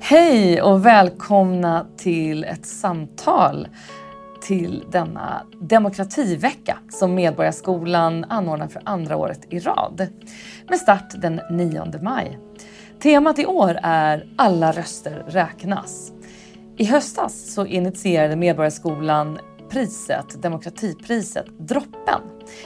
Hej och välkomna till ett samtal till denna demokrativecka som Medborgarskolan anordnar för andra året i rad med start den 9 maj. Temat i år är Alla röster räknas. I höstas så initierade Medborgarskolan priset, demokratipriset Droppen.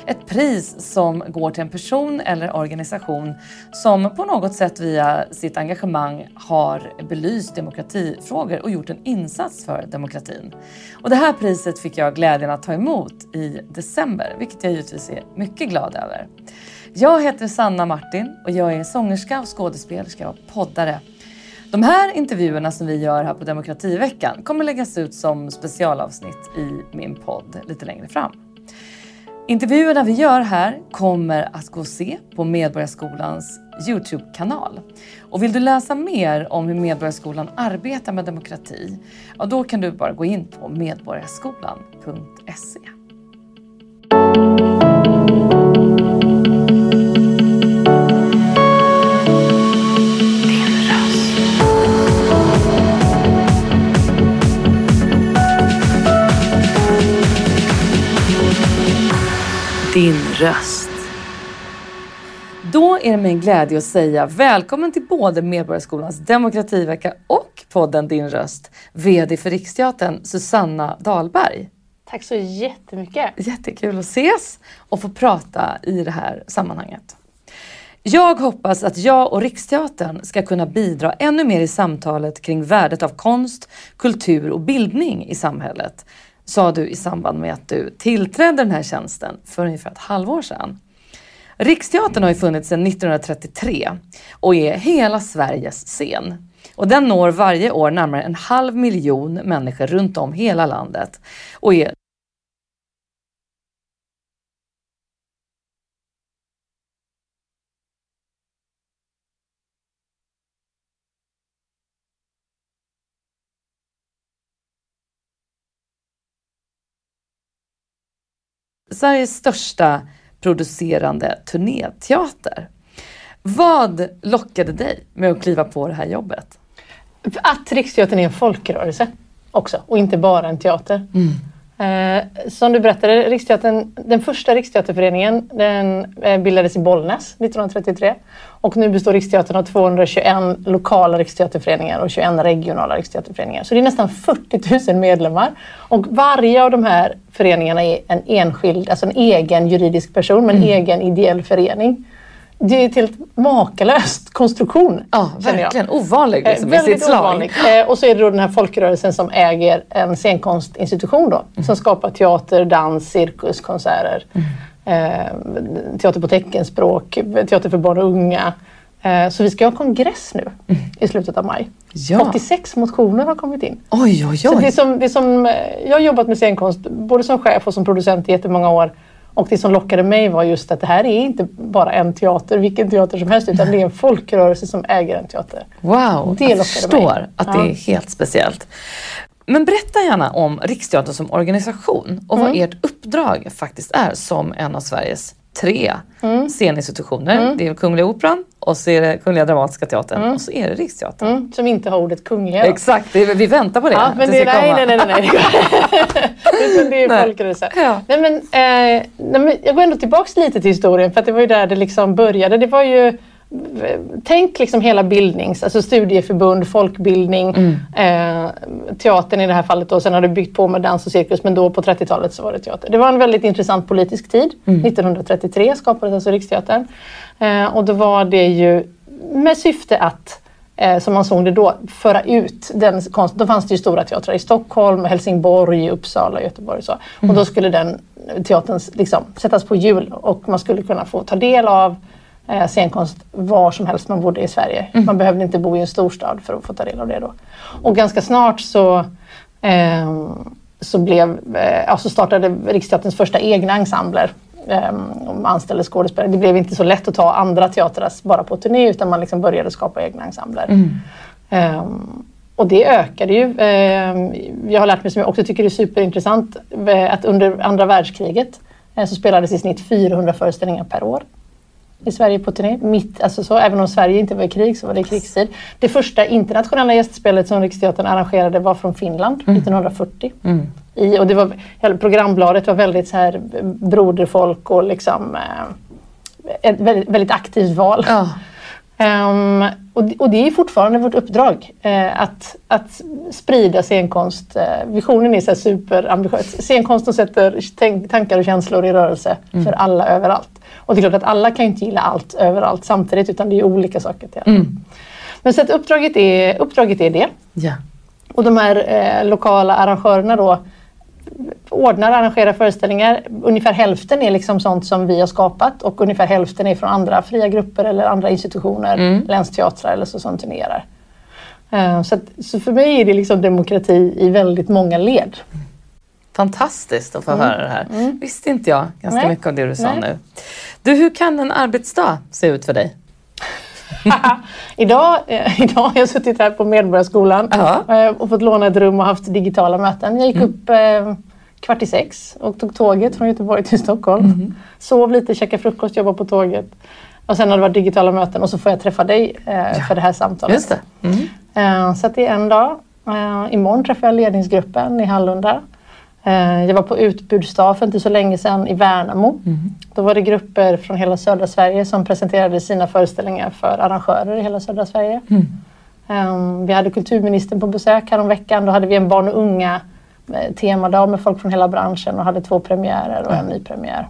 Ett pris som går till en person eller organisation som på något sätt via sitt engagemang har belyst demokratifrågor och gjort en insats för demokratin. Och det här priset fick jag glädjen att ta emot i december, vilket jag givetvis är mycket glad över. Jag heter Sanna Martin och jag är sångerska och skådespelerska och poddare. De här intervjuerna som vi gör här på Demokrativeckan kommer läggas ut som specialavsnitt i min podd lite längre fram. Intervjuerna vi gör här kommer att gå att se på Medborgarskolans Youtube-kanal. Och vill du läsa mer om hur Medborgarskolan arbetar med demokrati, ja, då kan du bara gå in på medborgarskolan.se. Din röst. Då är det min glädje att säga välkommen till både Medborgarskolans demokrativecka och podden Din röst, VD för Riksteatern Susanna Dahlberg. Tack så jättemycket. Jättekul att ses och få prata i det här sammanhanget. Jag hoppas att jag och Riksteatern ska kunna bidra ännu mer i samtalet kring värdet av konst, kultur och bildning i samhället sa du i samband med att du tillträdde den här tjänsten för ungefär ett halvår sedan. Riksteatern har ju funnits sedan 1933 och är hela Sveriges scen. Och den når varje år närmare en halv miljon människor runt om hela landet och är Sveriges största producerande turnéteater. Vad lockade dig med att kliva på det här jobbet? Att Riksteatern är en folkrörelse också och inte bara en teater. Mm. Eh, som du berättade, Riksteatern, den första Riksteaterföreningen den eh, bildades i Bollnäs 1933 och nu består Riksteatern av 221 lokala riksteaterföreningar och 21 regionala riksteaterföreningar. Så det är nästan 40 000 medlemmar och varje av de här föreningarna är en enskild, alltså en egen juridisk person med en mm. egen ideell förening det är ett helt makalöst konstruktion. Ja, verkligen. Ovanlig liksom, eh, i sitt slag. Ovanlig. Eh, och så är det då den här folkrörelsen som äger en scenkonstinstitution då, mm. som skapar teater, dans, cirkus, konserter. Mm. Eh, teater på teckenspråk, teater för barn och unga. Eh, så vi ska ha kongress nu mm. i slutet av maj. Ja. 86 motioner har kommit in. Oj, oj, oj. Så det som, det som, eh, jag har jobbat med scenkonst både som chef och som producent i jättemånga år. Och det som lockade mig var just att det här är inte bara en teater, vilken teater som helst, utan det är en folkrörelse som äger en teater. Wow, det jag förstår mig. att ja. det är helt speciellt. Men berätta gärna om Riksteatern som organisation och mm. vad ert uppdrag faktiskt är som en av Sveriges tre mm. sceninstitutioner. Mm. Det är Kungliga Operan och så är det Kungliga Dramatiska Teatern mm. och så är det Riksteatern. Mm. Som inte har ordet kungliga. Exakt, det, vi väntar på det. Ja, men det, nej, nej, nej, nej, nej. det är folkrörelse. Ja. Nej, men, eh, nej, men jag går ändå tillbaks lite till historien för att det var ju där det liksom började. Det var ju Tänk liksom hela bildnings, alltså studieförbund, folkbildning, mm. eh, teatern i det här fallet då. Sen har det byggt på med dans och cirkus men då på 30-talet så var det teater. Det var en väldigt intressant politisk tid. Mm. 1933 skapades alltså Riksteatern. Eh, och då var det ju med syfte att eh, som man såg det då, föra ut den konsten. Då fanns det ju stora teatrar i Stockholm, Helsingborg, Uppsala, Göteborg och så. Mm. Och då skulle den teatern liksom sättas på hjul och man skulle kunna få ta del av eh, scenkonst var som helst man bodde i Sverige. Mm. Man behövde inte bo i en storstad för att få ta del av det då. Och ganska snart så, eh, så, blev, eh, alltså startade Riksteaterns första egna ensembler eh, anställde skådespelare. Det blev inte så lätt att ta andra teatrar bara på turné utan man liksom började skapa egna ensembler. Mm. Eh, och det ökade ju. Eh, jag har lärt mig, som jag också tycker är superintressant, eh, att under andra världskriget eh, så spelades i snitt 400 föreställningar per år i Sverige på turné. Mitt, alltså så, även om Sverige inte var i krig så var det krigstid. Det första internationella gästspelet som Riksteatern arrangerade var från Finland mm. 1940. Mm. I, och det var, programbladet var väldigt så här broderfolk och liksom eh, ett väldigt, väldigt aktivt val. Ja. Um, och, och, det är fortfarande vårt uppdrag eh, att, att sprida scenkonst. Eh, visionen är så superambitiös. Scenkonsten sätter tankar och känslor i rörelse mm. för alla överallt. Och det är klart att alla kan inte gilla allt överallt samtidigt utan det är olika saker. Till mm. Men så att uppdraget är, uppdraget är det. Ja. Och de här eh, lokala arrangörerna då ordnar och arrangerar föreställningar. Ungefär hälften är liksom sånt som vi har skapat och ungefär hälften är från andra fria grupper eller andra institutioner, mm. länsteatrar eller så som turnerar. Uh, så, att, så för mig är det liksom demokrati i väldigt många led. Fantastiskt att få mm. höra det här. Mm. Visste inte jag ganska Nej. mycket av det du sa Nej. nu. Du, hur kan en arbetsdag se ut för dig? idag, eh, idag har jag suttit här på Medborgarskolan eh, och fått låna ett rum och haft digitala möten. Jag gick mm. upp eh, kvart i sex och tog tåget från Göteborg till Stockholm. Mm. Sov lite, käkade frukost, jobbade på tåget. Och sen har det varit digitala möten och så får jag träffa dig eh, ja. för det här samtalet. Just det. Mm. Eh, så det är en dag. Eh, imorgon träffar jag ledningsgruppen i Hallunda. Eh, jag var på utbudsdag för inte så länge sedan i Värnamo. Mm. Då var det grupper från hela södra Sverige som presenterade sina föreställningar för arrangörer i hela södra Sverige. Mm. Um, vi hade kulturministern på besök veckan. Då hade vi en barn och unga eh, temadag med folk från hela branschen och hade två premiärer och en ny premiär.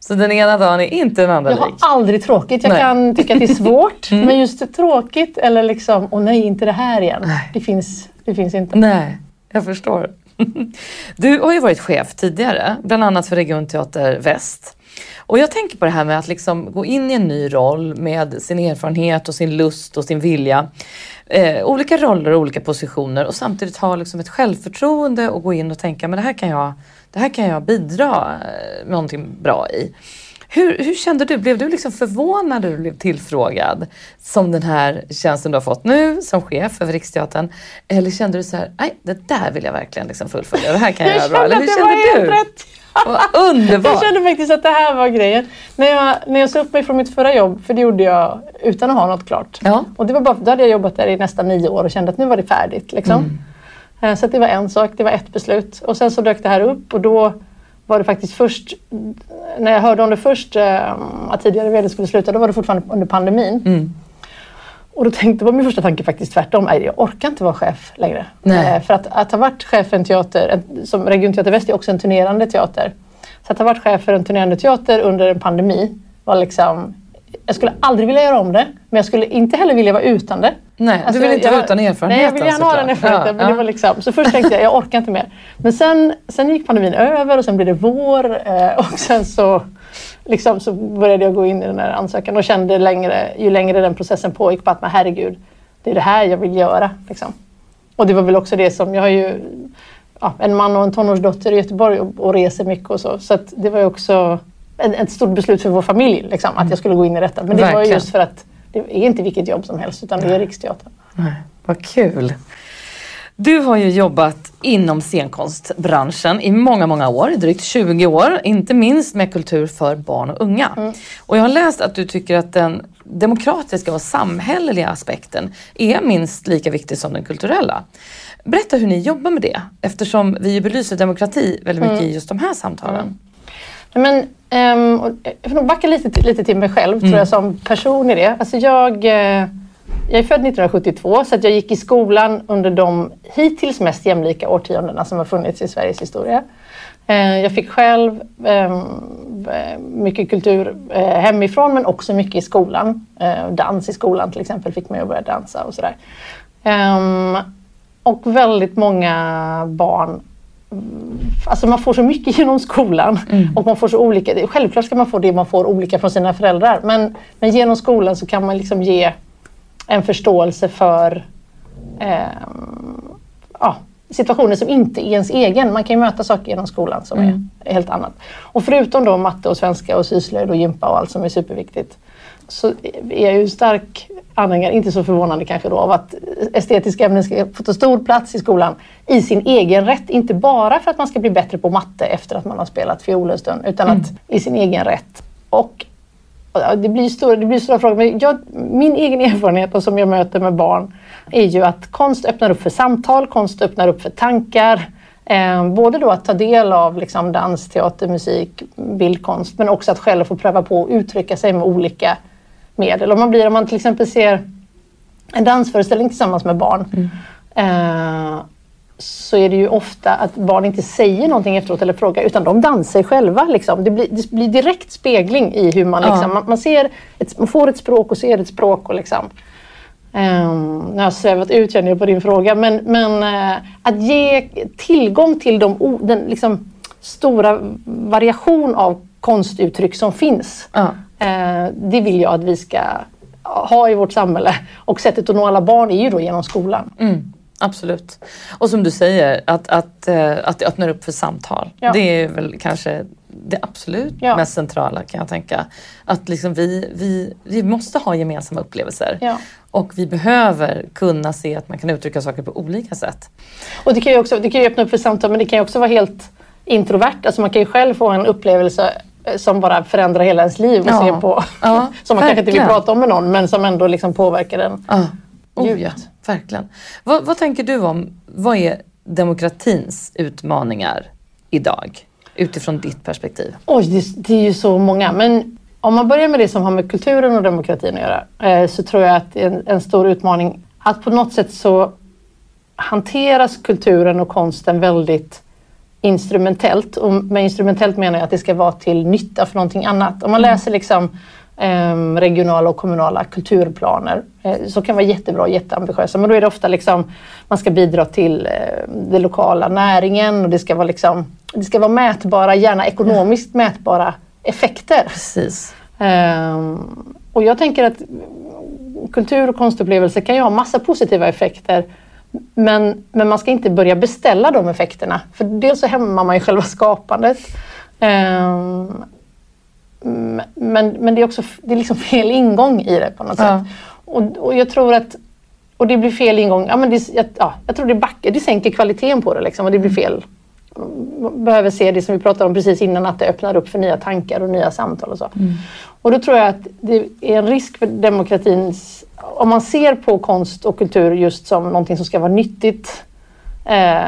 Så den ena dagen är inte den andra lik? Jag har aldrig tråkigt. Jag nej. kan tycka att det är svårt. mm. Men just tråkigt eller liksom, åh nej, inte det här igen. Det finns, det finns inte. Nej, jag förstår. Du har ju varit chef tidigare, bland annat för Regionteater Väst. Och jag tänker på det här med att liksom gå in i en ny roll med sin erfarenhet och sin lust och sin vilja. Eh, olika roller och olika positioner och samtidigt ha liksom ett självförtroende och gå in och tänka men det här kan jag, det här kan jag bidra med någonting bra i. Hur, hur, kände du? Blev du liksom förvånad när du blev tillfrågad som den här tjänsten du har fått nu som chef över Riksteatern? Eller kände du så här, nej det där vill jag verkligen liksom fullfölja, det här kan jag, jag göra bra. Eller hur kände du? Rätt. Underbart! Jag kände faktiskt att det här var grejen. När jag, när jag sa upp mig från mitt förra jobb, för det gjorde jag utan att ha något klart. Ja. Och det var bara, då hade jag jobbat där i nästan nio år och kände att nu var det färdigt. Liksom. Mm. Eh, så det var en sak, det var ett beslut. Och sen så dök det här upp och då var det faktiskt först, när jag hörde om det först, äh, att tidigare vd skulle sluta, då var det fortfarande under pandemin. Mm. Och då tänkte, var min första tanke faktiskt tvärtom, nej jag orkar inte vara chef längre. Äh, för att, att ha varit chef för en teater, som Regionteater Väst är också en turnerande teater. Så att ha varit chef för en turnerande teater under en pandemi var liksom jag skulle aldrig vilja göra om det, men jag skulle inte heller vilja vara utan det. Nej, alltså, du vill inte jag, vara utan erfarenheten Nej, jag vill gärna ha den erfarenheten. Ja, men ja. Det var liksom, så först tänkte jag, jag orkar inte mer. Men sen, sen gick pandemin över och sen blev det vår eh, och sen så, liksom, så började jag gå in i den här ansökan och kände längre, ju längre den processen pågick på att men herregud, det är det här jag vill göra. Liksom. Och det var väl också det som, jag har ju ja, en man och en tonårsdotter i Göteborg och, och reser mycket och så. Så det var ju också ett stort beslut för vår familj liksom, att jag skulle gå in i detta. Men det Verkligen. var just för att det är inte vilket jobb som helst utan det är Riksteatern. Nej, vad kul! Du har ju jobbat inom scenkonstbranschen i många, många år, drygt 20 år, inte minst med kultur för barn och unga. Mm. Och jag har läst att du tycker att den demokratiska och samhälleliga aspekten är minst lika viktig som den kulturella. Berätta hur ni jobbar med det eftersom vi belyser demokrati väldigt mycket mm. i just de här samtalen. Men Um, jag får nog backa lite, lite till mig själv mm. tror jag som person i det. Alltså jag, uh, jag är född 1972 så att jag gick i skolan under de hittills mest jämlika årtiondena som har funnits i Sveriges historia. Uh, jag fick själv um, mycket kultur hemifrån men också mycket i skolan. dans i skolan till exempel fick mig att börja dansa och sådär. Um, och väldigt många barn Alltså man får så mycket genom skolan mm. och man får så olika. Självklart ska man få det man får olika från sina föräldrar men, men genom skolan så kan man liksom ge en förståelse för eh, ja, situationer som inte är ens egen. Man kan ju möta saker genom skolan som mm. är helt annat. Och förutom då matte och svenska och syslöjd och gympa och allt som är superviktigt så är jag ju stark anhängare, inte så förvånande kanske då, av att estetiska ämnen ska få ta stor plats i skolan i sin egen rätt. Inte bara för att man ska bli bättre på matte efter att man har spelat fiol en stund, utan mm. att i sin egen rätt. Och det blir stora, det blir stora frågor. Men jag, min egen erfarenhet och som jag möter med barn är ju att konst öppnar upp för samtal, konst öppnar upp för tankar. Eh, både då att ta del av liksom, dans, teater, musik, bildkonst men också att själv få pröva på att uttrycka sig med olika medel. Om man, blir, om man till exempel ser en dansföreställning tillsammans med barn mm. eh, så är det ju ofta att barn inte säger någonting efteråt eller frågar utan de dansar själva. Liksom. Det, blir, det blir direkt spegling i hur man, liksom, ja. man, man, ser ett, man får ett språk och ser ett språk. Och liksom. Um, nu har jag svävat ut känner jag på din fråga men, men uh, att ge tillgång till de, den liksom, stora variation av konstuttryck som finns. Ja. Uh, det vill jag att vi ska ha i vårt samhälle. Och sättet att nå alla barn är ju då genom skolan. Mm. Absolut. Och som du säger, att, att, eh, att det öppnar upp för samtal. Ja. Det är väl kanske det absolut ja. mest centrala kan jag tänka. Att liksom vi, vi, vi måste ha gemensamma upplevelser. Ja. Och vi behöver kunna se att man kan uttrycka saker på olika sätt. Och det kan ju, också, det kan ju öppna upp för samtal men det kan ju också vara helt introvert. Alltså man kan ju själv få en upplevelse eh, som bara förändrar hela ens liv och ja. se på. Ja, som man kanske inte vill prata om med någon men som ändå liksom påverkar den. Ja. Oh, ja, verkligen. Vad, vad tänker du om, vad är demokratins utmaningar idag? Utifrån ditt perspektiv. Oj, det, det, är ju så många. Men om man börjar med det som har med kulturen och demokratin att göra eh, så tror jag att det är en, en, stor utmaning att på något sätt så hanteras kulturen och konsten väldigt instrumentellt. Och med instrumentellt menar jag att det ska vara till nytta för någonting annat. Om man mm. läser liksom Ehm, regionala och kommunala kulturplaner eh, som kan vara jättebra och jätteambitiösa. Men då är det ofta liksom man ska bidra till eh, den lokala näringen och det ska vara, liksom, det ska vara mätbara, gärna ekonomiskt mätbara effekter. Precis. Um, och jag tänker att kultur och konstupplevelser kan ju ha massa positiva effekter men, men man ska inte börja beställa de effekterna. För dels så hämmar man ju själva skapandet. Um, men, men det är också det är liksom fel ingång i det på något ja. sätt. Och, och jag tror att och det blir fel ingång. Ja, men det, jag, ja, jag tror det backar, det sänker kvaliteten på det liksom, och det blir fel. Man behöver se det som vi pratade om precis innan, att det öppnar upp för nya tankar och nya samtal och så. Mm. Och då tror jag att det är en risk för demokratins... Om man ser på konst och kultur just som någonting som ska vara nyttigt eh,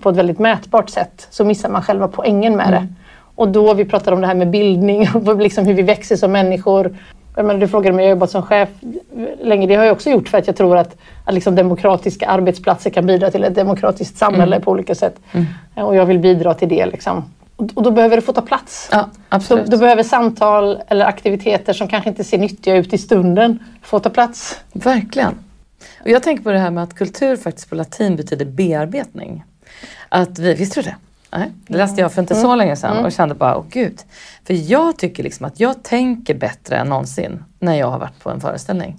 på ett väldigt mätbart sätt så missar man själva poängen med mm. det. Och då vi pratade om det här med bildning och liksom hur vi växer som människor. Menar, du frågade mig, jag har jobbat som chef länge. Det har jag också gjort för att jag tror att, att liksom demokratiska arbetsplatser kan bidra till ett demokratiskt samhälle mm. på olika sätt. Mm. Och jag vill bidra till det. Liksom. Och då behöver det få ta plats. Ja, absolut. Då, då, behöver samtal eller aktiviteter som kanske inte ser nyttiga ut i stunden få ta plats. Verkligen. Och jag tänker på det här med att kultur faktiskt på latin betyder bearbetning. Att vi, visste du det? Nej, det läste jag för inte så mm. länge sedan mm. och kände bara, åh gud. För jag tycker liksom att jag tänker bättre än någonsin när jag har varit på en föreställning.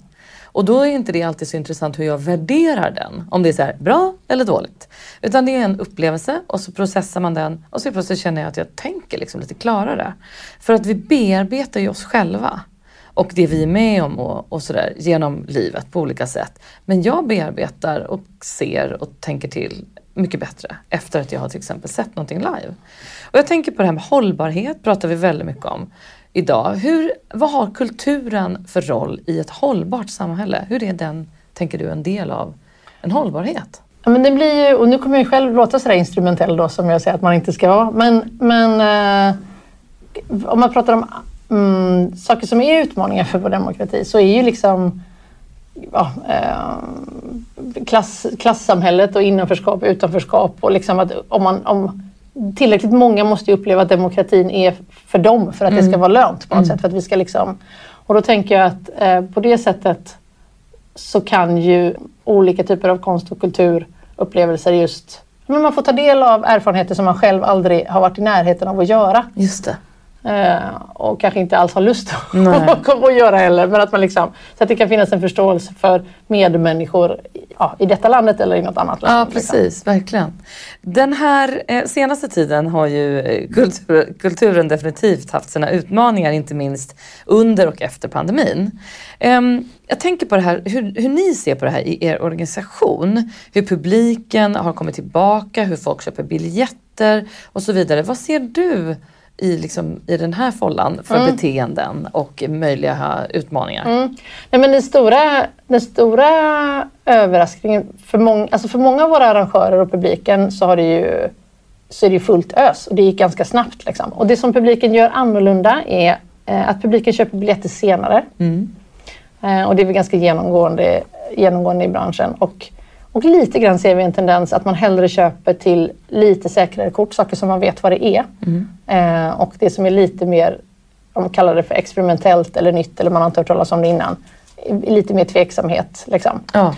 Och då är inte det alltid så intressant hur jag värderar den. Om det är så här, bra eller dåligt. Utan det är en upplevelse och så processar man den och så plötsligt känner jag att jag tänker liksom lite klarare. För att vi bearbetar ju oss själva och det vi är med om och, och sådär genom livet på olika sätt. Men jag bearbetar och ser och tänker till mycket bättre efter att jag har till exempel sett någonting live. Och jag tänker på det här med hållbarhet, pratar vi väldigt mycket om idag. Hur, vad har kulturen för roll i ett hållbart samhälle? Hur är den, tänker du, en del av en hållbarhet? Ja, men det blir ju, och nu kommer jag själv låta sådär instrumentell då som jag säger att man inte ska vara. Men, men eh, om man pratar om mm, saker som är utmaningar för vår demokrati så är ju liksom ja, eh, klass, klassamhället och innanförskap och utanförskap. Och liksom att om man, om, tillräckligt många måste uppleva att demokratin är för dem för att mm. det ska mm. vara lönt på något mm. sätt. För att vi ska liksom, och då tänker jag att eh, på det sättet så kan ju olika typer av konst och kulturupplevelser just men man får ta del av erfarenheter som man själv aldrig har varit i närheten av att göra. Just det. Eh, och kanske inte alls har lust att göra heller. Men att man liksom, så att det kan finnas en förståelse för medmänniskor ja, i detta landet eller i något annat land. Ja precis, liksom. verkligen. Den här eh, senaste tiden har ju eh, kultur, kulturen definitivt haft sina utmaningar, inte minst under och efter pandemin. Eh, jag tänker på det här, hur, hur ni ser på det här i er organisation. Hur publiken har kommit tillbaka, hur folk köper biljetter och så vidare. Vad ser du i, liksom, i den här follan för mm. beteenden och möjliga utmaningar? Mm. Nej, men den, stora, den stora överraskningen för, mång, alltså för många av våra arrangörer och publiken så, har det ju, så är det fullt ös och det gick ganska snabbt. Liksom. Och det som publiken gör annorlunda är eh, att publiken köper biljetter senare. Mm. Eh, och det är väl ganska genomgående, genomgående i branschen. Och, och lite grann ser vi en tendens att man hellre köper till lite säkrare kort, saker som man vet vad det är. Mm. Eh, och det som är lite mer, om man kallar det för experimentellt eller nytt eller man har inte hört talas om det innan, lite mer tveksamhet. Liksom. Ja.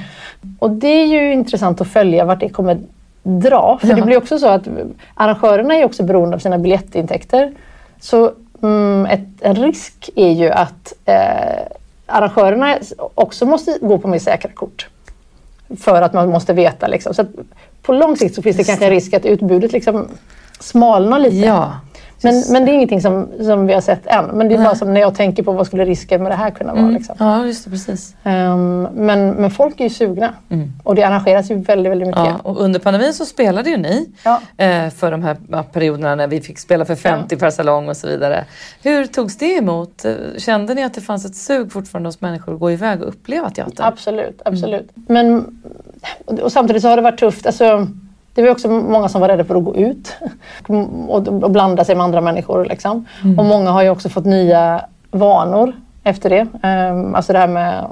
Och det är ju intressant att följa vart det kommer dra. För ja. det blir också så att arrangörerna är också beroende av sina biljettintäkter. Så mm, ett, en risk är ju att eh, arrangörerna också måste gå på mer säkra kort. För att man måste veta. Liksom. Så på lång sikt så finns det kanske en risk att utbudet liksom smalnar lite. Ja. Men, men det är ingenting som, som vi har sett än. Men det är Nej. bara som när jag tänker på vad skulle risken med det här kunna vara. Mm. Liksom. Ja, just det, precis. Um, men, men folk är ju sugna mm. och det arrangeras ju väldigt, väldigt mycket. Ja, och under pandemin så spelade ju ni ja. eh, för de här perioderna när vi fick spela för 50 ja. per salong och så vidare. Hur togs det emot? Kände ni att det fanns ett sug fortfarande hos människor att gå iväg och uppleva teater? Absolut, absolut. Mm. Men, och samtidigt så har det varit tufft. Alltså, det var också många som var rädda för att gå ut och, blanda sig med andra människor. Liksom. Mm. Och många har ju också fått nya vanor efter det. Um, alltså det här med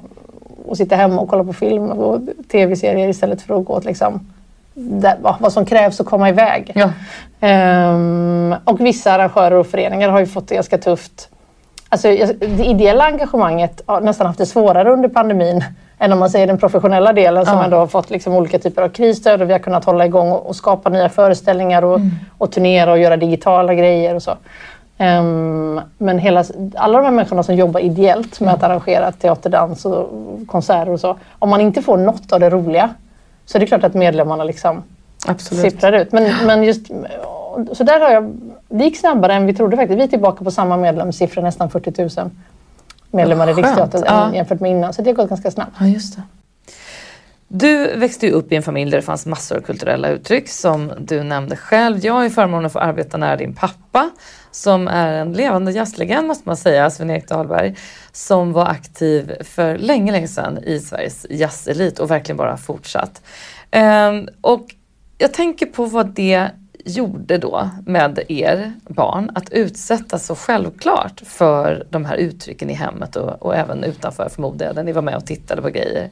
att sitta hemma och kolla på film och tv-serier istället för att gå till liksom, där, vad som krävs att komma iväg. Ja. Um, och vissa arrangörer och föreningar har ju fått det ganska tufft. Alltså, det ideella engagemanget har nästan haft det svårare under pandemin än om man säger den professionella delen som ja. ändå har fått liksom olika typer av krisstöd och vi har kunnat hålla igång och, och skapa nya föreställningar och, mm. och turnera och göra digitala grejer och så. Um, men hela, alla de här människorna som jobbar ideellt med mm. att arrangera teaterdans och konserter och så. Om man inte får något av det roliga så är det klart att medlemmarna liksom sipprar ut. Men, men just, så där har jag, det gick snabbare än vi trodde faktiskt. Vi är tillbaka på samma medlemssiffra, nästan 40 000 medlemmar i Riksteatern ja. jämfört med innan. Så det har gått ganska snabbt. Ja, just det. Du växte ju upp i en familj där det fanns massor av kulturella uttryck som du nämnde själv. Jag har ju förmånen att få arbeta nära din pappa som är en levande jazzlegend måste man säga, Sven-Erik Dahlberg, som var aktiv för länge, länge sedan i Sveriges jazzelit och verkligen bara fortsatt. Um, och jag tänker på vad det gjorde då med er barn att utsättas så självklart för de här uttrycken i hemmet och, och även utanför förmodar jag, där ni var med och tittade på grejer.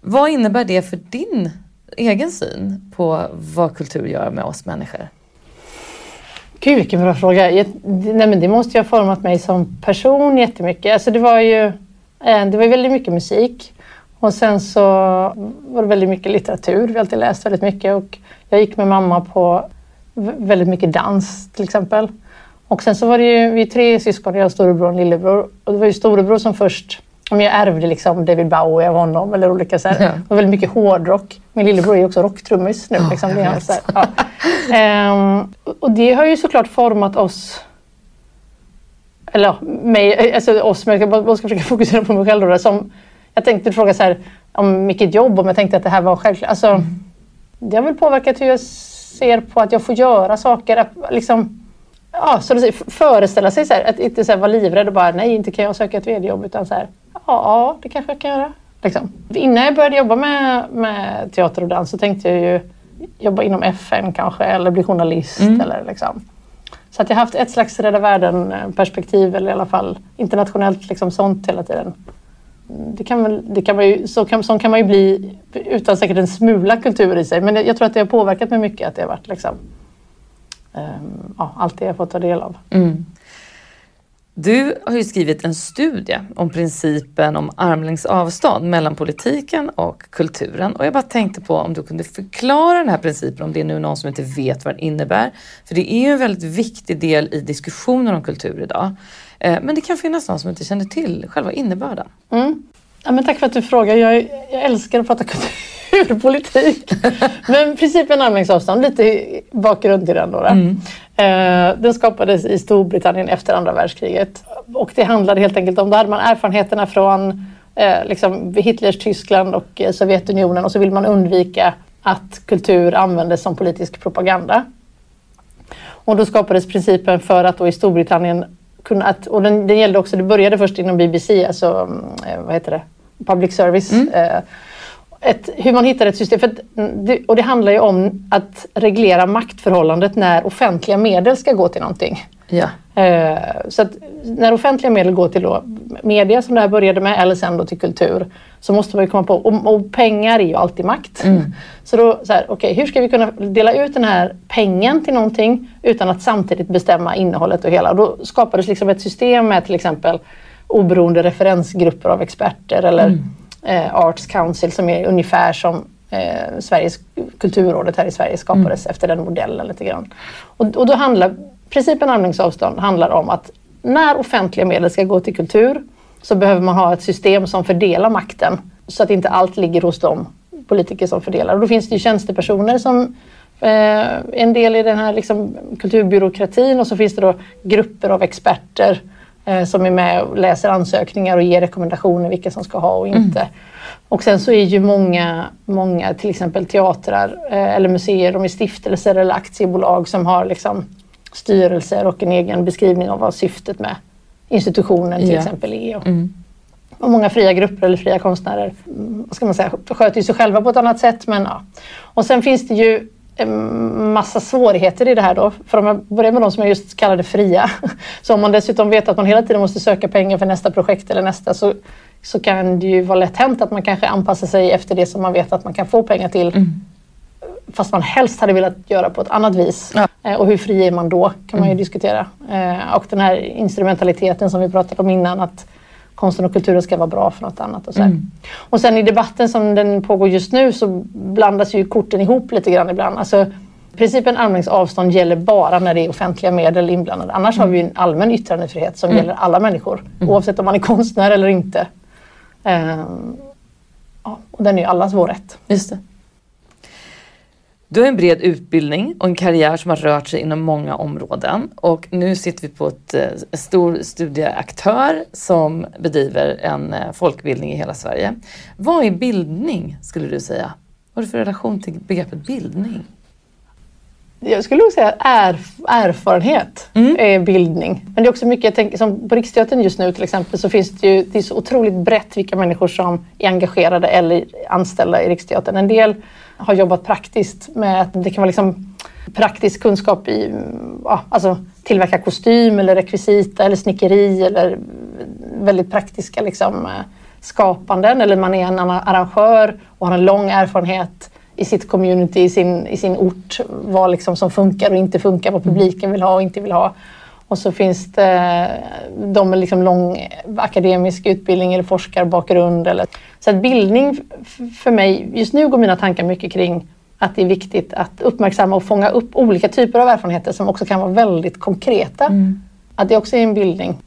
Vad innebär det för din egen syn på vad kultur gör med oss människor? Gud vilken bra fråga. Jag, nej, men det måste ju ha format mig som person jättemycket. Alltså det var ju eh, det var väldigt mycket musik och sen så var det väldigt mycket litteratur. Vi har alltid läst väldigt mycket och jag gick med mamma på väldigt mycket dans till exempel. Och sen så var det ju, vi är tre syskon, jag, storebror och lillebror. Och det var ju storebror som först, om jag ärvde liksom David Bowie av honom eller olika så här. Ja. Det var väldigt mycket hårdrock. Min lillebror är ju också rocktrummis nu. Liksom, det är så här, ja. um, och det har ju såklart format oss eller mig, alltså oss, men jag ska försöka fokusera på mig själv då. Som, jag tänkte fråga så här, om vilket jobb, om jag tänkte att det här var självklart. Alltså, mm. Det har väl påverkat hur jag ser på att jag får göra saker. Att liksom, ja, så säger, föreställa sig så här, att inte så här, vara livrädd och bara nej, inte kan jag söka ett vd-jobb utan så här, ja, det kanske jag kan göra. Liksom. Innan jag började jobba med, med teater och dans så tänkte jag ju jobba inom FN kanske eller bli journalist. Mm. Eller liksom. Så att jag har haft ett slags Rädda Världen-perspektiv eller i alla fall internationellt liksom sånt hela tiden det kan, det kan man ju, så kan, sån kan man ju bli utan säkert en smula kultur i sig. Men jag, jag tror att det har påverkat mig mycket att det har varit liksom, um, ja, allt det jag fått ta del av. Mm. Du har ju skrivit en studie om principen om armlängds avstånd mellan politiken och kulturen. Och jag bara tänkte på om du kunde förklara den här principen om det är nu någon som inte vet vad den innebär. För det är ju en väldigt viktig del i diskussionen om kultur idag. Eh, men det kan finnas någon som inte känner till själva innebörden. Mm. Ja, men tack för att du frågar. Jag, jag älskar att prata kulturpolitik. men principen armlängds avstånd, lite bakgrund till den. Då, mm. eh, den skapades i Storbritannien efter andra världskriget. Och det handlade helt enkelt om, då hade man erfarenheterna från eh, liksom Hitlers Tyskland och eh, Sovjetunionen och så vill man undvika att kultur användes som politisk propaganda. Och då skapades principen för att då i Storbritannien kunna, att, och den, den gällde också, det började först inom BBC, alltså mm, vad heter det, public service. Mm. Eh, ett, hur man hittar ett system. För det, och det handlar ju om att reglera maktförhållandet när offentliga medel ska gå till någonting. Ja. Eh, så att när offentliga medel går till då media som det här började med eller sen då till kultur så måste man ju komma på, och, och pengar är ju alltid makt. Mm. Så då, så här, okay, hur ska vi kunna dela ut den här pengen till någonting utan att samtidigt bestämma innehållet och hela. Och då skapades liksom ett system med till exempel oberoende referensgrupper av experter eller mm. eh, Arts Council som är ungefär som eh, Sveriges kulturrådet här i Sverige skapades mm. efter den modellen lite grann. Och, och då handlar principen armlängds handlar om att när offentliga medel ska gå till kultur så behöver man ha ett system som fördelar makten så att inte allt ligger hos de politiker som fördelar. Och då finns det ju tjänstepersoner som eh, en del i den här liksom, kulturbyråkratin och så finns det då grupper av experter eh, som är med och läser ansökningar och ger rekommendationer vilka som ska ha och inte. Mm. Och sen så är ju många, många till exempel teatrar eh, eller museer, de är stiftelser eller aktiebolag som har liksom styrelser och en egen beskrivning av vad syftet med institutionen till ja. exempel är. Och, mm. och, många fria grupper eller fria konstnärer mm, vad ska man säga, sköter ju sig själva på ett annat sätt. Men, ja. Och sen finns det ju en massa svårigheter i det här då. För om jag börjar med de som jag just kallade fria. Så om man dessutom vet att man hela tiden måste söka pengar för nästa projekt eller nästa så, så kan det ju vara lätt hänt att man kanske anpassar sig efter det som man vet att man kan få pengar till. Mm fast man helst hade velat göra på ett annat vis. Ja. Eh, och hur fri är man då kan man ju mm. diskutera. Eh, och den här instrumentaliteten som vi pratade om innan att konsten och kulturen ska vara bra för något annat. Och, så mm. och sen i debatten som den pågår just nu så blandas ju korten ihop lite grann ibland. Alltså, Principen armlängds avstånd gäller bara när det är offentliga medel inblandade. Annars mm. har vi en allmän yttrandefrihet som mm. gäller alla människor mm. oavsett om man är konstnär eller inte. Um, ja, och den är ju allas vår rätt. Just det. Du har en bred utbildning och en karriär som har rört sig inom många områden och nu sitter vi på ett, en stor studieaktör som bedriver en eh, folkbildning i hela Sverige. Vad är bildning skulle du säga? Vad är det för relation till begreppet bildning? Jag skulle nog säga erf erfarenhet mm. är bildning. Men det är också mycket, jag tänker, som på Riksteatern just nu till exempel så finns det ju, det är så otroligt brett vilka människor som är engagerade eller anställda i Riksteatern. En del har jobbat praktiskt med att det kan vara liksom praktisk kunskap i ja, alltså tillverka kostym eller rekvisita eller snickeri eller väldigt praktiska liksom, skapanden. Eller man är en arrangör och har en lång erfarenhet i sitt community, i sin, i sin ort, vad liksom som funkar och inte funkar, vad publiken vill ha och inte vill ha. Och så finns det de med liksom lång akademisk utbildning eller forskarbakgrund. Eller. Så att bildning för mig, just nu går mina tankar mycket kring att det är viktigt att uppmärksamma och fånga upp olika typer av erfarenheter som också kan vara väldigt konkreta. Mm. Att det också är en bildning.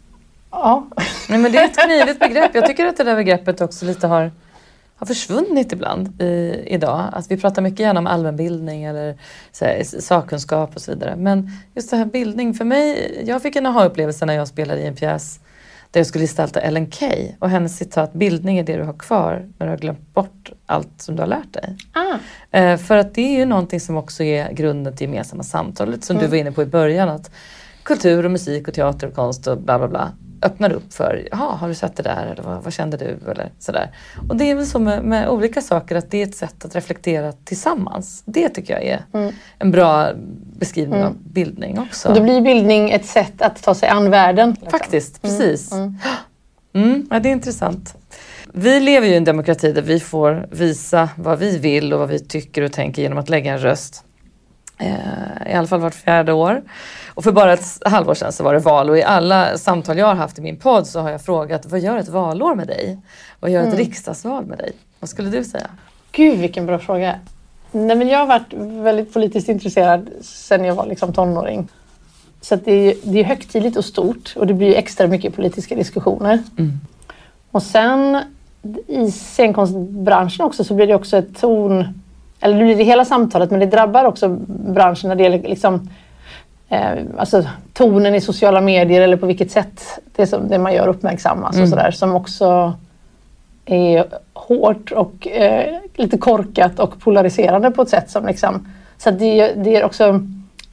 Ja. Nej, men det är ett knivigt begrepp. Jag tycker att det där begreppet också lite har har försvunnit ibland i, idag. Att vi pratar mycket gärna om allmänbildning eller här, sakkunskap och så vidare. Men just det här bildning, för mig, jag fick en aha-upplevelse när jag spelade i en pjäs där jag skulle gestalta Ellen Key och hennes citat bildning är det du har kvar när du har glömt bort allt som du har lärt dig. Ah. Eh, för att det är ju någonting som också är grunden till gemensamma samtalet som mm. du var inne på i början. att Kultur och musik och teater och konst och bla bla bla öppnar upp för, jaha, har du sett det där eller vad, vad kände du? Eller sådär. Och det är väl så med, med, olika saker att det är ett sätt att reflektera tillsammans. Det tycker jag är mm. en bra beskrivning mm. av bildning också. Och då blir bildning ett sätt att ta sig an världen. Liksom. Faktiskt, mm. precis. Mm. mm. Ja, det är intressant. Vi lever ju i en demokrati där vi får visa vad vi vill och vad vi tycker och tänker genom att lägga en röst. Eh, I alla fall vart fjärde år. Och för bara ett halvår sedan så var det val och i alla samtal jag har haft i min podd så har jag frågat vad gör ett valår med dig? Vad gör ett mm. riksdagsval med dig? Vad skulle du säga? Gud vilken bra fråga. Nej, men jag har varit väldigt politiskt intresserad sedan jag var liksom tonåring. Så det, är, det är högtidligt och stort och det blir extra mycket politiska diskussioner. Mm. Och sen i scenkonstbranschen också så blir det också ett ton, eller det blir det hela samtalet men det drabbar också branschen när det gäller liksom eh, alltså, tonen i sociala medier eller på vilket sätt det, som, det man gör uppmärksammas mm. och sådär som också är hårt och eh, lite korkat och polariserande på ett sätt som liksom så det, det är också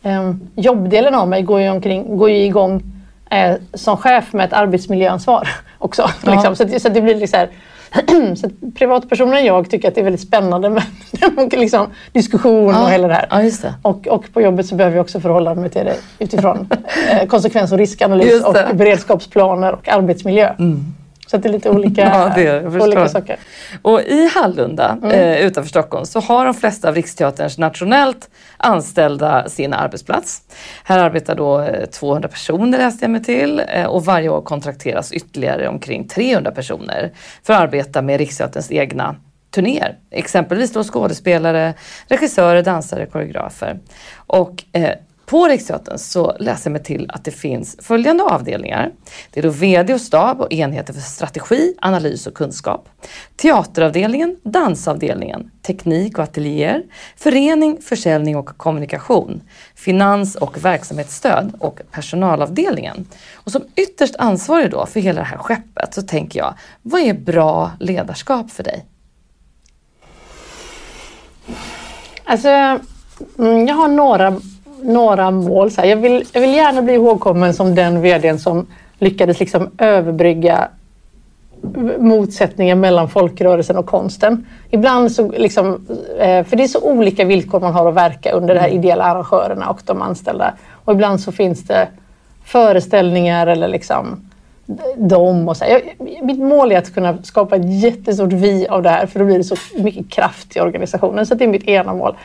eh, jobbdelen av mig går ju, omkring, går ju igång eh, som chef med ett arbetsmiljöansvar också. Ja. Liksom. Så, så det blir liksom här, så privatpersonen jag tycker att det är väldigt spännande med liksom, diskussion ja. och hela det här. Ja, det. Och, och på jobbet så behöver jag också förhålla mig till det utifrån eh, konsekvens och riskanalys och beredskapsplaner och arbetsmiljö. Mm. Så det är lite olika, ja, det, olika saker. Och i Hallunda mm. eh, utanför Stockholm så har de flesta av Riksteaterns nationellt anställda sin arbetsplats. Här arbetar då 200 eh, personer läste jag mig till eh, och varje år kontrakteras ytterligare omkring 300 personer för att arbeta med Riksteaterns egna turnéer. Exempelvis då skådespelare, regissörer, dansare, koreografer. Och eh, på Riksteatern så läser jag mig till att det finns följande avdelningar. Det är då VD och stab och enheter för strategi, analys och kunskap. Teateravdelningen, dansavdelningen, teknik och ateljéer, förening, försäljning och kommunikation, finans och verksamhetsstöd och personalavdelningen. Och som ytterst ansvarig då för hela det här skeppet så tänker jag, vad är bra ledarskap för dig? Alltså, mm, jag har några några mål. Så jag, vill, jag vill gärna bli ihågkommen som den vdn som lyckades liksom överbrygga motsättningen mellan folkrörelsen och konsten. Ibland så liksom, eh, för det är så olika villkor man har att verka under de här ideella arrangörerna och de anställda. Och ibland så finns det föreställningar eller liksom dem och så. Jag, mitt mål är att kunna skapa ett jättestort vi av det här för då blir det så mycket kraft i organisationen. Så det är mitt ena mål.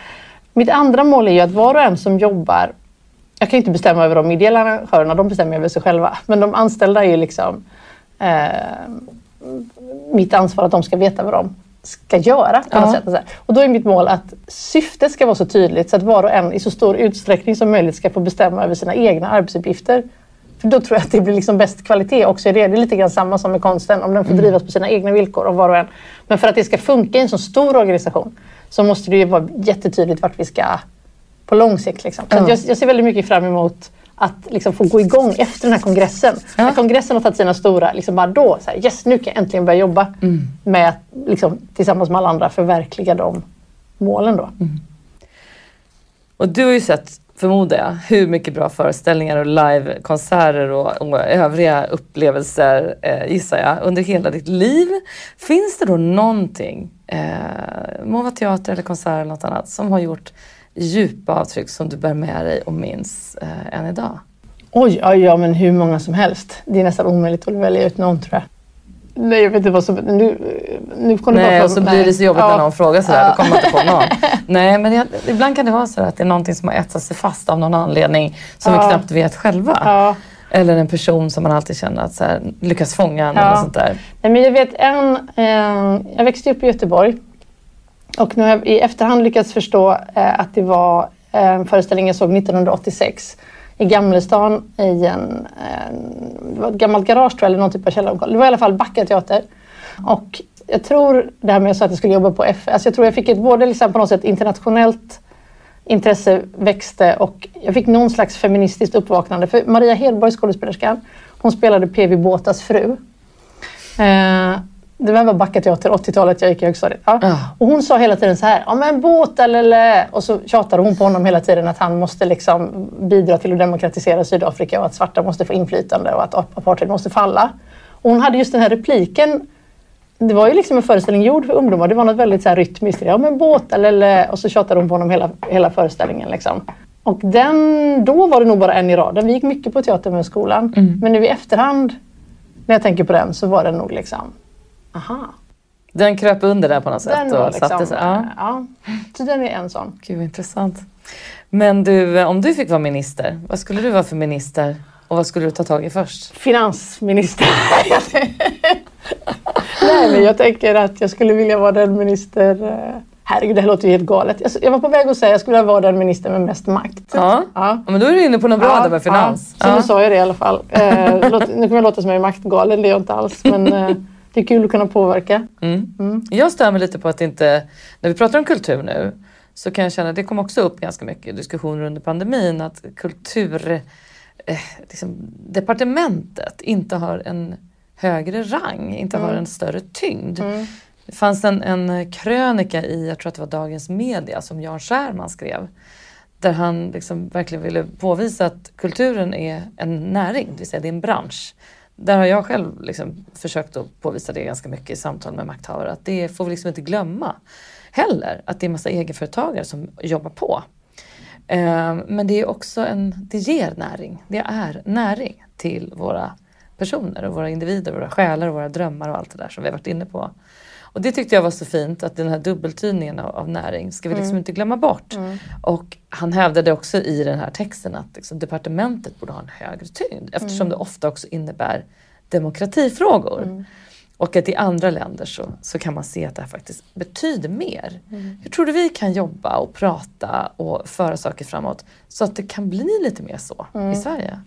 Mitt andra mål är ju att var och en som jobbar, jag kan inte bestämma över de ideella arrangörerna, de bestämmer över sig själva. Men de anställda är ju liksom eh, mitt ansvar att de ska veta vad de ska göra. På något sätt. Och då är mitt mål att syftet ska vara så tydligt så att var och en i så stor utsträckning som möjligt ska få bestämma över sina egna arbetsuppgifter. För då tror jag att det blir liksom bäst kvalitet också i det. Det är lite grann samma som med konsten, om den får mm. drivas på sina egna villkor av var och en. Men för att det ska funka i en så stor organisation så måste det ju vara jättetydligt vart vi ska på lång sikt. Liksom. Så jag, jag, ser väldigt mycket fram emot att liksom få gå igång efter den här kongressen. Ja. När kongressen har tagit sina stora, liksom bara då, så här, yes nu kan jag äntligen börja jobba mm. med att liksom, tillsammans med alla andra förverkliga de målen. Då. Mm. Och du har ju sett förmodar jag, hur mycket bra föreställningar och livekonserter och, och övriga upplevelser eh, gissar jag under hela ditt liv. Finns det då någonting, eh, må vara teater eller konsert eller något annat, som har gjort djupa avtryck som du bär med dig och minns eh, än idag? Oj, oj, ja men hur många som helst. Det är nästan omöjligt att välja ut någon tror jag. Nej, jag vet inte vad som... Nu, nu kom nej, det bara och så nej. blir det så jobbigt ja. när någon frågar sådär. Ja. Då kommer man inte på någon. nej, men jag, ibland kan det vara så att det är någonting som har etsat sig fast av någon anledning som ja. vi knappt vet själva. Ja. Eller en person som man alltid känner att så här, lyckas fånga ja. eller sånt där. Nej, men jag vet en... Eh, jag växte upp i Göteborg. Och nu har jag i efterhand lyckats förstå eh, att det var en föreställning jag såg 1986 i Gamlestan i en, en ett gammalt garage tror jag, eller någon typ av källarlokal. Det var i alla fall Backa teater. Och jag tror, det här med att jag sa att jag skulle jobba på F, alltså jag tror jag fick ett både liksom på något sätt internationellt intresse växte och jag fick någon slags feministiskt uppvaknande. För Maria Hedborg, skådespelerskan, hon spelade P.V. Båtas fru. Eh, det var Backateater, 80-talet, jag gick i högstadiet. Ja. Och hon sa hela tiden så här, ja men båt eller... Och så tjatade hon på honom hela tiden att han måste liksom bidra till att demokratisera Sydafrika och att svarta måste få inflytande och att apartheid måste falla. Och hon hade just den här repliken. Det var ju liksom en föreställning gjord för ungdomar. Det var något väldigt så här rytmiskt. Ja men båt eller... Och så tjatade hon på honom hela, hela föreställningen. Liksom. Och den, då var det nog bara en i raden. Vi gick mycket på teater med skolan. Mm. Men nu i efterhand, när jag tänker på den, så var det nog liksom Aha. Den kröp under där på något den sätt? Och liksom, satte sig. Ja. ja. Så den är en sån. Gud, intressant. Men du, om du fick vara minister, vad skulle du vara för minister? Och vad skulle du ta tag i först? Finansminister. Nej, men jag tänker att jag skulle vilja vara den minister... Eh, herregud, det här låter ju helt galet. Jag var på väg att säga att jag skulle vilja vara den minister med mest makt. Ja, ja. men då är du inne på något bra ja, där med finans. Ja. Så nu sa jag det i alla fall. Eh, nu kommer jag låta som jag är maktgalen, det är jag inte alls. Men, eh, det är kul att kunna påverka. Mm. Mm. Jag stör mig lite på att inte, när vi pratar om kultur nu, så kan jag känna, det kom också upp ganska mycket diskussioner under pandemin, att kultur, eh, liksom, departementet inte har en högre rang, inte mm. har en större tyngd. Mm. Det fanns en, en krönika i, jag tror att det var Dagens Media, som Jan Scherman skrev, där han liksom verkligen ville påvisa att kulturen är en näring, det vill säga det är en bransch. Där har jag själv liksom försökt att påvisa det ganska mycket i samtal med makthavare, att det får vi liksom inte glömma heller, att det är massa egenföretagare som jobbar på. Eh, men det är också en, det ger näring, det är näring till våra personer och våra individer, våra själar och våra drömmar och allt det där som vi har varit inne på. Och det tyckte jag var så fint att den här dubbeltydningen av, av näring ska vi liksom mm. inte glömma bort. Mm. Och han hävdade också i den här texten att liksom, departementet borde ha en högre tyngd eftersom mm. det ofta också innebär demokratifrågor. Och att i andra länder så, så kan man se att det här faktiskt betyder mer. Mm. Hur tror du vi kan jobba och prata och föra saker framåt så att det kan bli lite mer så mm. i Sverige?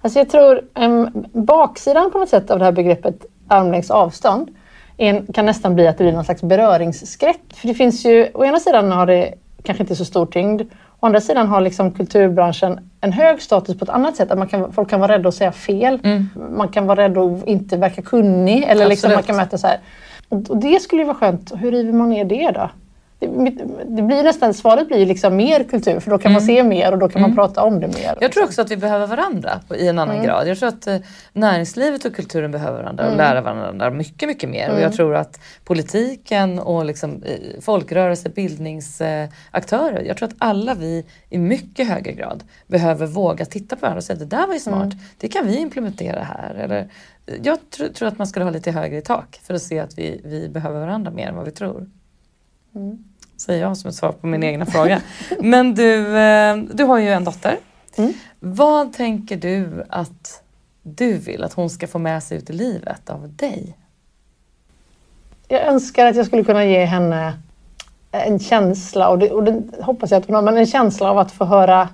Alltså jag tror um, baksidan på något sätt av det här begreppet armlängds avstånd en, kan nästan bli att det blir någon slags beröringsskräck. För det finns ju, å ena sidan har det kanske inte så stor tyngd. Å andra sidan har liksom kulturbranschen en hög status på ett annat sätt. Att man kan, folk kan vara rädda att säga fel. Mm. Man kan vara rädd att inte verka kunnig. Eller liksom man kan möta så här. Och, och det skulle ju vara skönt. Hur river man ner det då? Det, blir nästan, svaret blir liksom mer kultur för då kan mm. man se mer och då kan mm. man prata om det mer. Jag tror också att vi behöver varandra i en annan mm. grad. Jag tror att eh, näringslivet och kulturen behöver varandra och mm. lära varandra mycket, mycket mer. Och jag mm. tror att politiken och liksom, eh, folkrörelse, bildningsaktörer, jag tror att alla vi i mycket högre grad behöver våga titta på varandra och säga det där var ju smart, mm. det kan vi implementera här. Eller, jag tr tror att man skulle ha lite högre i tak för att se att vi, vi behöver varandra mer än vad vi tror. Mm. Säger jag som ett svar på min egna fråga. Men du, eh, du har ju en dotter. Mm. Vad tänker du att du vill att hon ska få med sig ut i livet av dig? Jag önskar att jag skulle kunna ge henne en känsla, och det, och det hoppas jag att hon har, men en känsla av att få höra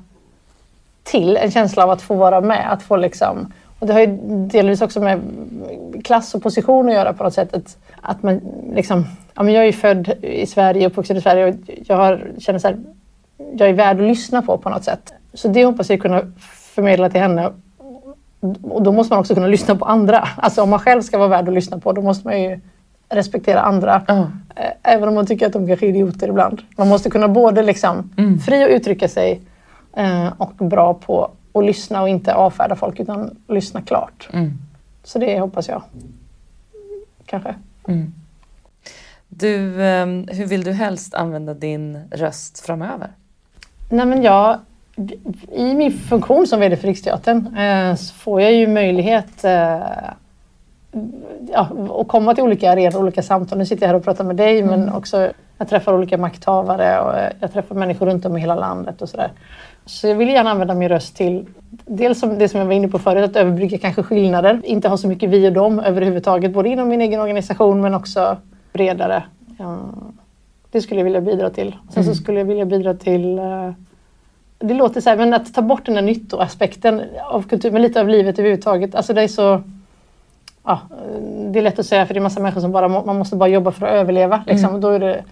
till, en känsla av att få vara med, att få liksom och det har ju delvis också med klass och position att göra på något sätt. Att, att man liksom, ja, men jag är ju född i Sverige, uppvuxen i Sverige och jag har, känner så här, jag är värd att lyssna på på något sätt. Så det hoppas jag kunna förmedla till henne. Och då måste man också kunna lyssna på andra. Alltså om man själv ska vara värd att lyssna på, då måste man ju respektera andra. Mm. Även om man tycker att de kanske är idioter ibland. Man måste kunna både liksom mm. fri att uttrycka sig eh, och bra på att lyssna och inte avfärda folk utan lyssna klart. Mm. Så det hoppas jag. Kanske. Du, ehm, hur vill du helst använda din röst framöver? Nej, men jag, I min funktion som VD för Riksteatern eh, så får jag ju möjlighet eh, ja, att komma till olika arenor, olika samtal. Nu sitter jag här och pratar med dig mm. men också jag träffar olika makthavare och eh, jag träffar människor runt om i hela landet och sådär. Så jag vill gärna använda min röst till dels som det som jag var inne på förut, att överbrygga kanske skillnader. Inte ha så mycket vi och dem överhuvudtaget, både inom min egen organisation men också bredare. Det skulle jag vilja bidra till. Sen mm. så skulle jag vilja bidra till uh, det låter så här, men att ta bort den här nyttoaspekten av kultur, men lite av livet överhuvudtaget. Alltså det är så... Ja, det är lätt att säga för det är massa människor som bara, man måste bara jobba för att överleva. Liksom. Mm. Då är det,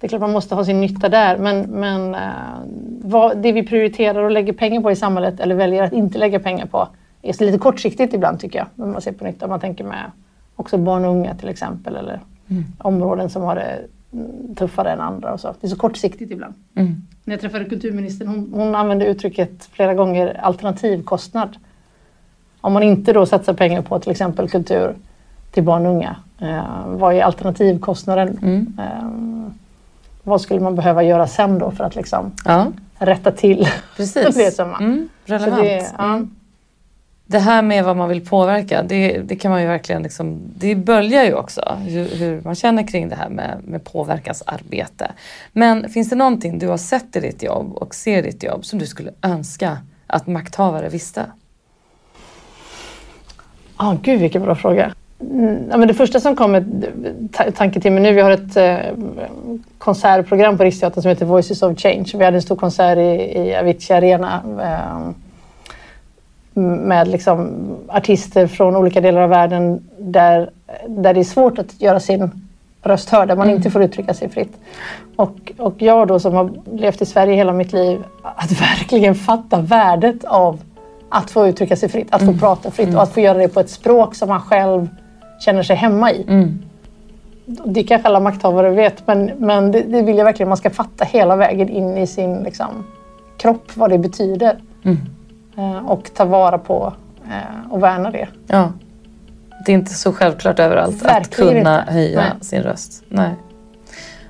det är klart man måste ha sin nytta där men, men uh, vad, det vi prioriterar och lägger pengar på i samhället eller väljer att inte lägga pengar på är lite kortsiktigt ibland tycker jag. När man ser på nytta. Man tänker med också barn och unga till exempel eller mm. områden som har det tuffare än andra och så. Det är så kortsiktigt ibland. Mm. När jag träffade kulturministern, hon, hon använde uttrycket flera gånger alternativkostnad. Om man inte då satsar pengar på till exempel kultur till barn och unga, eh, vad är alternativkostnaden? Mm. Eh, vad skulle man behöva göra sen då för att liksom ja. rätta till Precis. det som man... Mm, relevant. Det, ja det, här med vad man vill påverka, det, det kan man ju verkligen liksom, det böljar ju också hur, hur, man känner kring det här med, med påverkansarbete. Men finns det någonting du har sett i ditt jobb och ser i ditt jobb som du skulle önska att makthavare visste? Ja, oh, gud vilken bra fråga. Mm, ja, men det första som kom är tanke till mig nu, vi har ett eh, konsertprogram på Riksteatern som heter Voices of Change. Vi hade en stor konsert i, i Avicii Arena eh, med liksom artister från olika delar av världen där, där det är svårt att göra sin röst hörd, där man mm. inte får uttrycka sig fritt. Och, och jag då som har levt i Sverige hela mitt liv, att verkligen fatta värdet av att få uttrycka sig fritt, att få mm. prata fritt och att få göra det på ett språk som man själv känner sig hemma i. Mm. Det kanske alla makthavare vet men, men det, det, vill jag verkligen man ska fatta hela vägen in i sin liksom, kropp vad det betyder. Eh, och ta vara på eh, och värna det. Ja. Det är inte så självklart överallt Verkligen att kunna höja Nej. sin röst. Nej.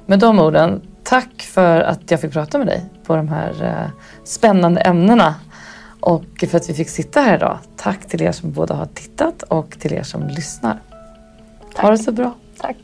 Med de orden, tack för att jag fick prata med dig på de här eh, spännande ämnena. Och för att vi fick sitta här idag. Tack till er som båda har tittat och till er som lyssnar. Ha Tack. det så bra. Tack.